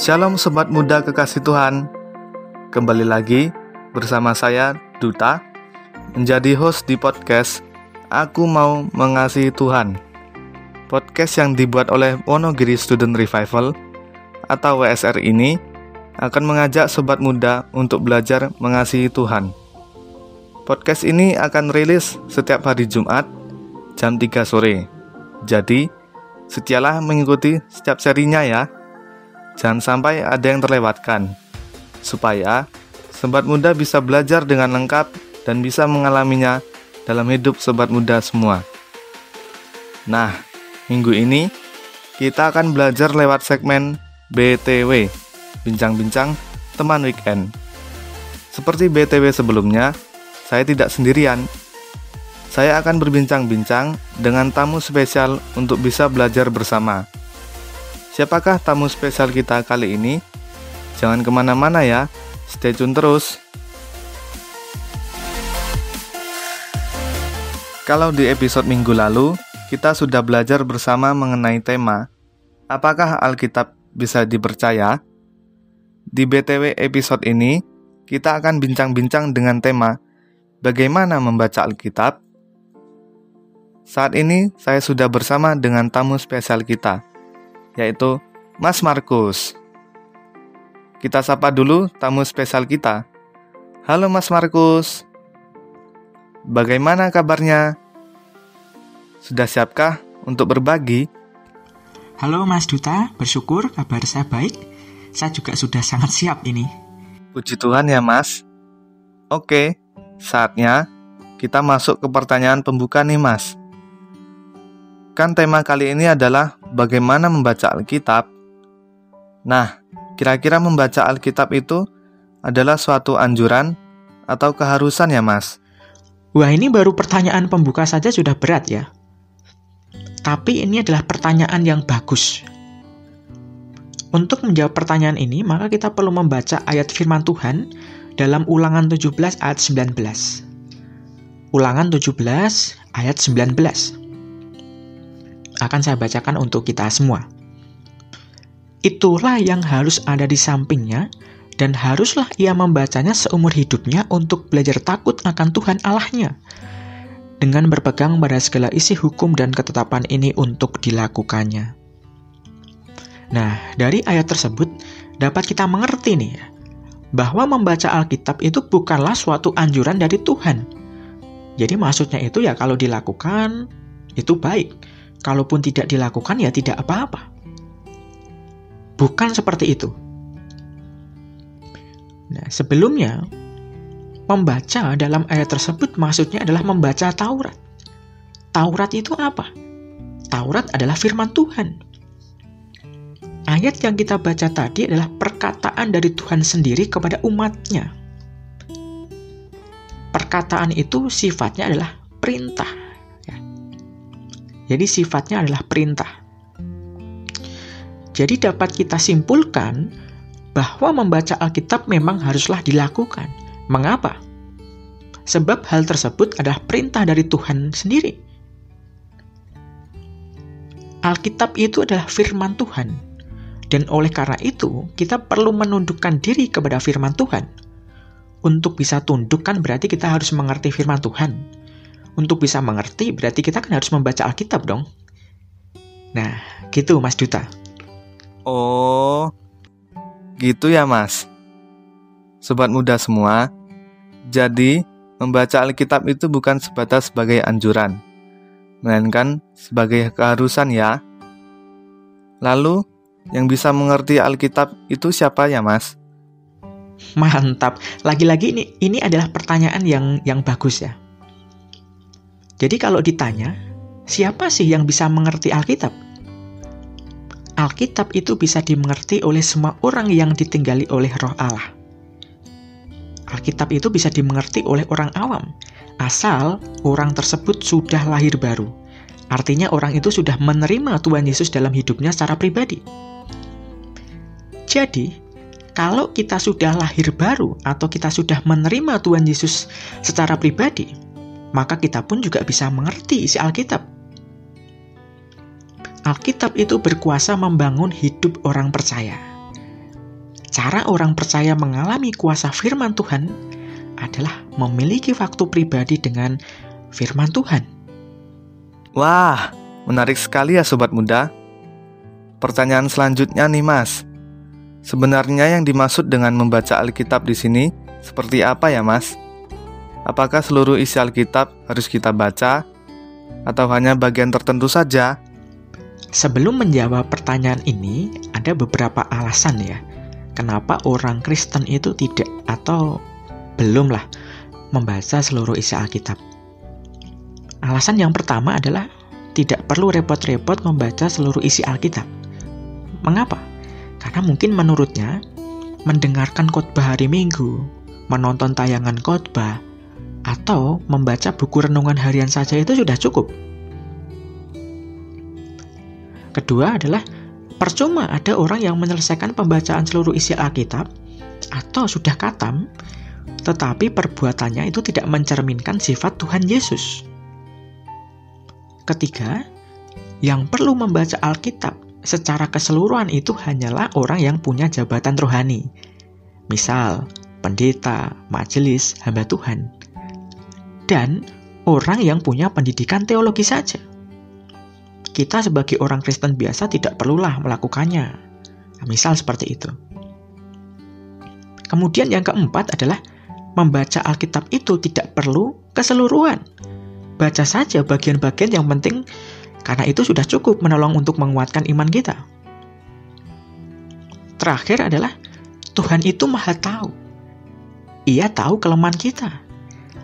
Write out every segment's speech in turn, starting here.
Shalom sobat muda kekasih Tuhan. Kembali lagi bersama saya Duta menjadi host di podcast Aku Mau Mengasihi Tuhan. Podcast yang dibuat oleh Wonogiri Student Revival atau WSR ini akan mengajak sobat muda untuk belajar mengasihi Tuhan. Podcast ini akan rilis setiap hari Jumat jam 3 sore. Jadi, setialah mengikuti setiap serinya ya. Jangan sampai ada yang terlewatkan. Supaya sobat muda bisa belajar dengan lengkap dan bisa mengalaminya dalam hidup sobat muda semua. Nah, minggu ini kita akan belajar lewat segmen BTW, bincang-bincang teman weekend. Seperti BTW sebelumnya, saya tidak sendirian. Saya akan berbincang-bincang dengan tamu spesial untuk bisa belajar bersama. Siapakah tamu spesial kita kali ini? Jangan ke mana-mana ya, stay tune terus. Kalau di episode minggu lalu, kita sudah belajar bersama mengenai tema Apakah Alkitab bisa dipercaya? Di BTW episode ini, kita akan bincang-bincang dengan tema Bagaimana membaca Alkitab? Saat ini saya sudah bersama dengan tamu spesial kita, yaitu Mas Markus. Kita sapa dulu tamu spesial kita. Halo Mas Markus. Bagaimana kabarnya? Sudah siapkah untuk berbagi? Halo Mas Duta, bersyukur kabar saya baik. Saya juga sudah sangat siap ini. Puji Tuhan ya Mas. Oke, saatnya kita masuk ke pertanyaan pembuka nih Mas. Kan tema kali ini adalah bagaimana membaca Alkitab. Nah, kira-kira membaca Alkitab itu adalah suatu anjuran atau keharusan ya Mas? Wah ini baru pertanyaan pembuka saja sudah berat ya. Tapi ini adalah pertanyaan yang bagus. Untuk menjawab pertanyaan ini, maka kita perlu membaca ayat firman Tuhan dalam Ulangan 17 ayat 19. Ulangan 17 ayat 19. Akan saya bacakan untuk kita semua. Itulah yang harus ada di sampingnya dan haruslah ia membacanya seumur hidupnya untuk belajar takut akan Tuhan Allahnya dengan berpegang pada segala isi hukum dan ketetapan ini untuk dilakukannya. Nah, dari ayat tersebut dapat kita mengerti nih bahwa membaca Alkitab itu bukanlah suatu anjuran dari Tuhan. Jadi maksudnya itu ya kalau dilakukan itu baik, kalaupun tidak dilakukan ya tidak apa-apa. Bukan seperti itu. Nah, sebelumnya Membaca dalam ayat tersebut maksudnya adalah membaca Taurat. Taurat itu apa? Taurat adalah firman Tuhan. Ayat yang kita baca tadi adalah perkataan dari Tuhan sendiri kepada umatnya. Perkataan itu sifatnya adalah perintah. Jadi sifatnya adalah perintah. Jadi dapat kita simpulkan bahwa membaca Alkitab memang haruslah dilakukan Mengapa? Sebab hal tersebut adalah perintah dari Tuhan sendiri. Alkitab itu adalah firman Tuhan. Dan oleh karena itu, kita perlu menundukkan diri kepada firman Tuhan. Untuk bisa tundukkan berarti kita harus mengerti firman Tuhan. Untuk bisa mengerti berarti kita kan harus membaca Alkitab dong. Nah, gitu Mas Duta. Oh, gitu ya Mas. Sobat muda semua, jadi, membaca Alkitab itu bukan sebatas sebagai anjuran, melainkan sebagai keharusan ya. Lalu, yang bisa mengerti Alkitab itu siapa ya, Mas? Mantap. Lagi-lagi ini ini adalah pertanyaan yang yang bagus ya. Jadi kalau ditanya, siapa sih yang bisa mengerti Alkitab? Alkitab itu bisa dimengerti oleh semua orang yang ditinggali oleh Roh Allah. Alkitab itu bisa dimengerti oleh orang awam, asal orang tersebut sudah lahir baru. Artinya orang itu sudah menerima Tuhan Yesus dalam hidupnya secara pribadi. Jadi, kalau kita sudah lahir baru atau kita sudah menerima Tuhan Yesus secara pribadi, maka kita pun juga bisa mengerti isi Alkitab. Alkitab itu berkuasa membangun hidup orang percaya. cara orang percaya mengalami kuasa firman Tuhan adalah memiliki waktu pribadi dengan firman Tuhan. Wah, menarik sekali ya sobat muda. Pertanyaan selanjutnya nih Mas. Sebenarnya yang dimaksud dengan membaca Alkitab di sini seperti apa ya Mas? Apakah seluruh isi Alkitab harus kita baca atau hanya bagian tertentu saja? Sebelum menjawab pertanyaan ini, ada beberapa alasan ya. Kenapa orang Kristen itu tidak atau belumlah membaca seluruh isi Alkitab. Alasan yang pertama adalah tidak perlu repot-repot membaca seluruh isi Alkitab. Mengapa? Karena mungkin menurutnya mendengarkan khotbah hari Minggu, menonton tayangan khotbah, atau membaca buku renungan harian saja itu sudah cukup. Kedua adalah percuma ada orang yang menyelesaikan pembacaan seluruh isi Alkitab atau sudah katam, tetapi perbuatannya itu tidak mencerminkan sifat Tuhan Yesus. Ketiga, yang perlu membaca Alkitab secara keseluruhan itu hanyalah orang yang punya jabatan rohani. Misal, pendeta, majelis, hamba Tuhan. Dan orang yang punya pendidikan teologi saja kita sebagai orang Kristen biasa tidak perlulah melakukannya. Misal seperti itu. Kemudian yang keempat adalah membaca Alkitab itu tidak perlu keseluruhan. Baca saja bagian-bagian yang penting karena itu sudah cukup menolong untuk menguatkan iman kita. Terakhir adalah Tuhan itu maha tahu. Ia tahu kelemahan kita.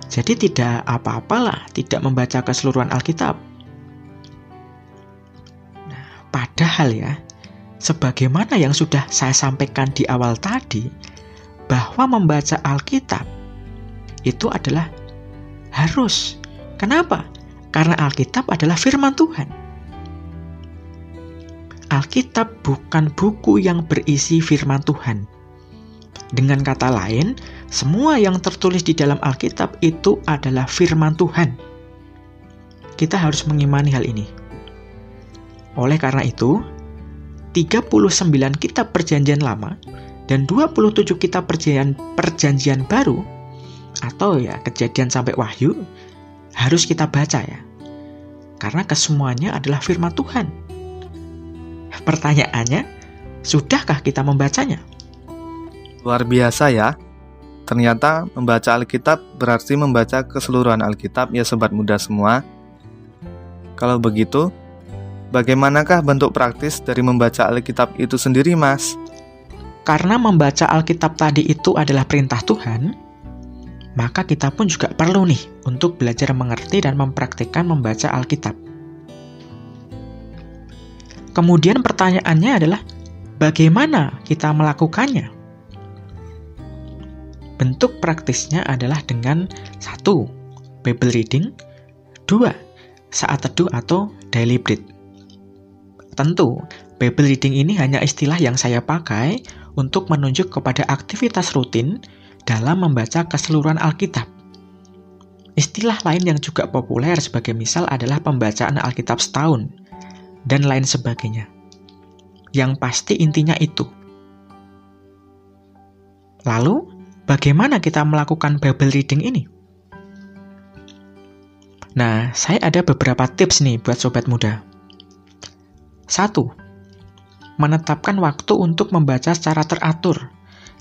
Jadi tidak apa-apalah tidak membaca keseluruhan Alkitab. Padahal ya, sebagaimana yang sudah saya sampaikan di awal tadi, bahwa membaca Alkitab itu adalah harus. Kenapa? Karena Alkitab adalah firman Tuhan. Alkitab bukan buku yang berisi firman Tuhan. Dengan kata lain, semua yang tertulis di dalam Alkitab itu adalah firman Tuhan. Kita harus mengimani hal ini. Oleh karena itu, 39 kitab perjanjian lama dan 27 kitab perjanjian, perjanjian baru atau ya kejadian sampai wahyu harus kita baca ya. Karena kesemuanya adalah firman Tuhan. Pertanyaannya, sudahkah kita membacanya? Luar biasa ya. Ternyata membaca Alkitab berarti membaca keseluruhan Alkitab ya sobat muda semua. Kalau begitu, Bagaimanakah bentuk praktis dari membaca Alkitab itu sendiri, Mas? Karena membaca Alkitab tadi itu adalah perintah Tuhan, maka kita pun juga perlu nih untuk belajar mengerti dan mempraktikkan membaca Alkitab. Kemudian pertanyaannya adalah, bagaimana kita melakukannya? Bentuk praktisnya adalah dengan satu, Bible reading, dua, saat teduh atau daily bread. Tentu, Bible reading ini hanya istilah yang saya pakai untuk menunjuk kepada aktivitas rutin dalam membaca keseluruhan Alkitab. Istilah lain yang juga populer sebagai misal adalah pembacaan Alkitab setahun, dan lain sebagainya. Yang pasti intinya itu. Lalu, bagaimana kita melakukan Bible reading ini? Nah, saya ada beberapa tips nih buat sobat muda. 1. Menetapkan waktu untuk membaca secara teratur,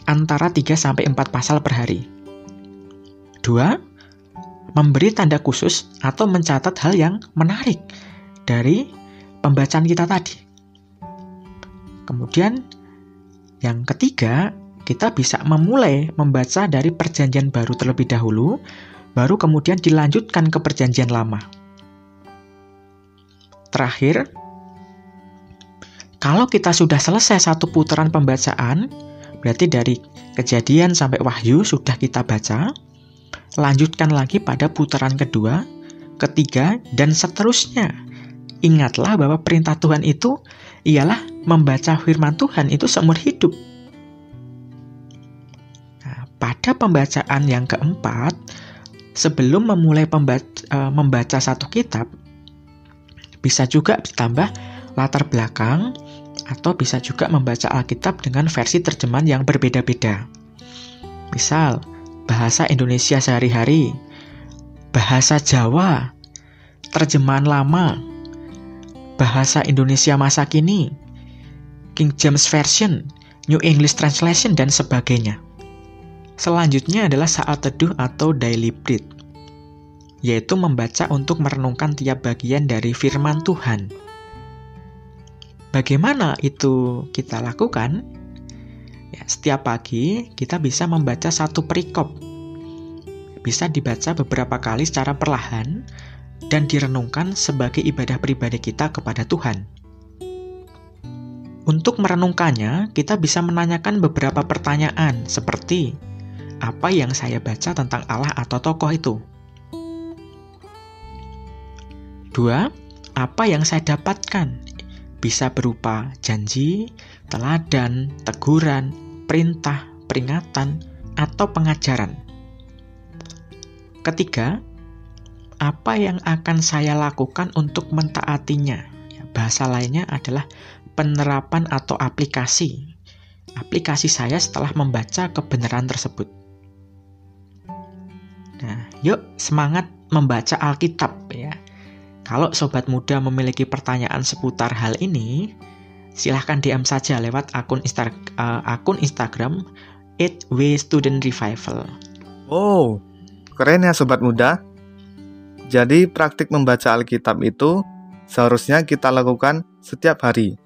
antara 3-4 pasal per hari. 2. Memberi tanda khusus atau mencatat hal yang menarik dari pembacaan kita tadi. Kemudian, yang ketiga, kita bisa memulai membaca dari perjanjian baru terlebih dahulu, baru kemudian dilanjutkan ke perjanjian lama. Terakhir, kalau kita sudah selesai satu putaran pembacaan, berarti dari kejadian sampai wahyu sudah kita baca, lanjutkan lagi pada putaran kedua, ketiga, dan seterusnya. Ingatlah bahwa perintah Tuhan itu ialah membaca firman Tuhan itu seumur hidup. Pada pembacaan yang keempat, sebelum memulai pembaca, uh, membaca satu kitab, bisa juga ditambah latar belakang atau bisa juga membaca Alkitab dengan versi terjemahan yang berbeda-beda. Misal, bahasa Indonesia sehari-hari, bahasa Jawa, terjemahan lama, bahasa Indonesia masa kini, King James Version, New English Translation, dan sebagainya. Selanjutnya adalah saat teduh atau daily bread, yaitu membaca untuk merenungkan tiap bagian dari firman Tuhan. Bagaimana itu kita lakukan? Ya, setiap pagi kita bisa membaca satu perikop. Bisa dibaca beberapa kali secara perlahan dan direnungkan sebagai ibadah pribadi kita kepada Tuhan. Untuk merenungkannya, kita bisa menanyakan beberapa pertanyaan seperti apa yang saya baca tentang Allah atau tokoh itu. Dua, apa yang saya dapatkan bisa berupa janji, teladan, teguran, perintah, peringatan, atau pengajaran. Ketiga, apa yang akan saya lakukan untuk mentaatinya? Ya, bahasa lainnya adalah penerapan atau aplikasi. Aplikasi saya setelah membaca kebenaran tersebut. Yuk semangat membaca Alkitab ya. Kalau sobat muda memiliki pertanyaan seputar hal ini, silahkan DM saja lewat akun, Insta uh, akun Instagram @wstudentrevival. Oh, keren ya sobat muda. Jadi praktik membaca Alkitab itu seharusnya kita lakukan setiap hari.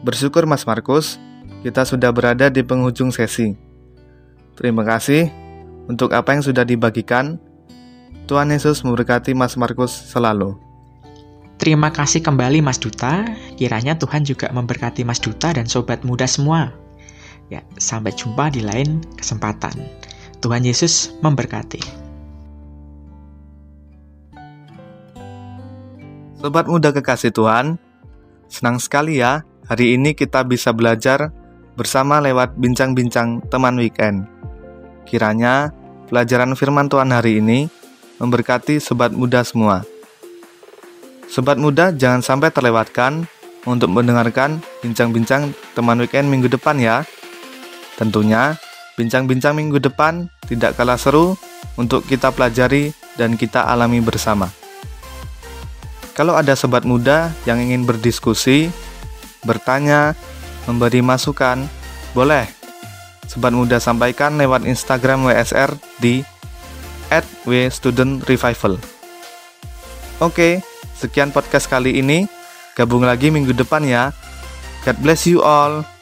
Bersyukur Mas Markus, kita sudah berada di penghujung sesi. Terima kasih untuk apa yang sudah dibagikan Tuhan Yesus memberkati Mas Markus selalu. Terima kasih kembali Mas Duta. Kiranya Tuhan juga memberkati Mas Duta dan sobat muda semua. Ya, sampai jumpa di lain kesempatan. Tuhan Yesus memberkati. Sobat muda kekasih Tuhan, senang sekali ya hari ini kita bisa belajar bersama lewat bincang-bincang teman weekend. Kiranya pelajaran firman Tuhan hari ini memberkati sobat muda semua. Sobat muda jangan sampai terlewatkan untuk mendengarkan bincang-bincang teman weekend minggu depan ya. Tentunya, bincang-bincang minggu depan tidak kalah seru untuk kita pelajari dan kita alami bersama. Kalau ada sobat muda yang ingin berdiskusi, bertanya, memberi masukan, boleh. Sobat muda sampaikan lewat Instagram WSR di at W Student Revival. Oke, sekian podcast kali ini. Gabung lagi minggu depan ya. God bless you all.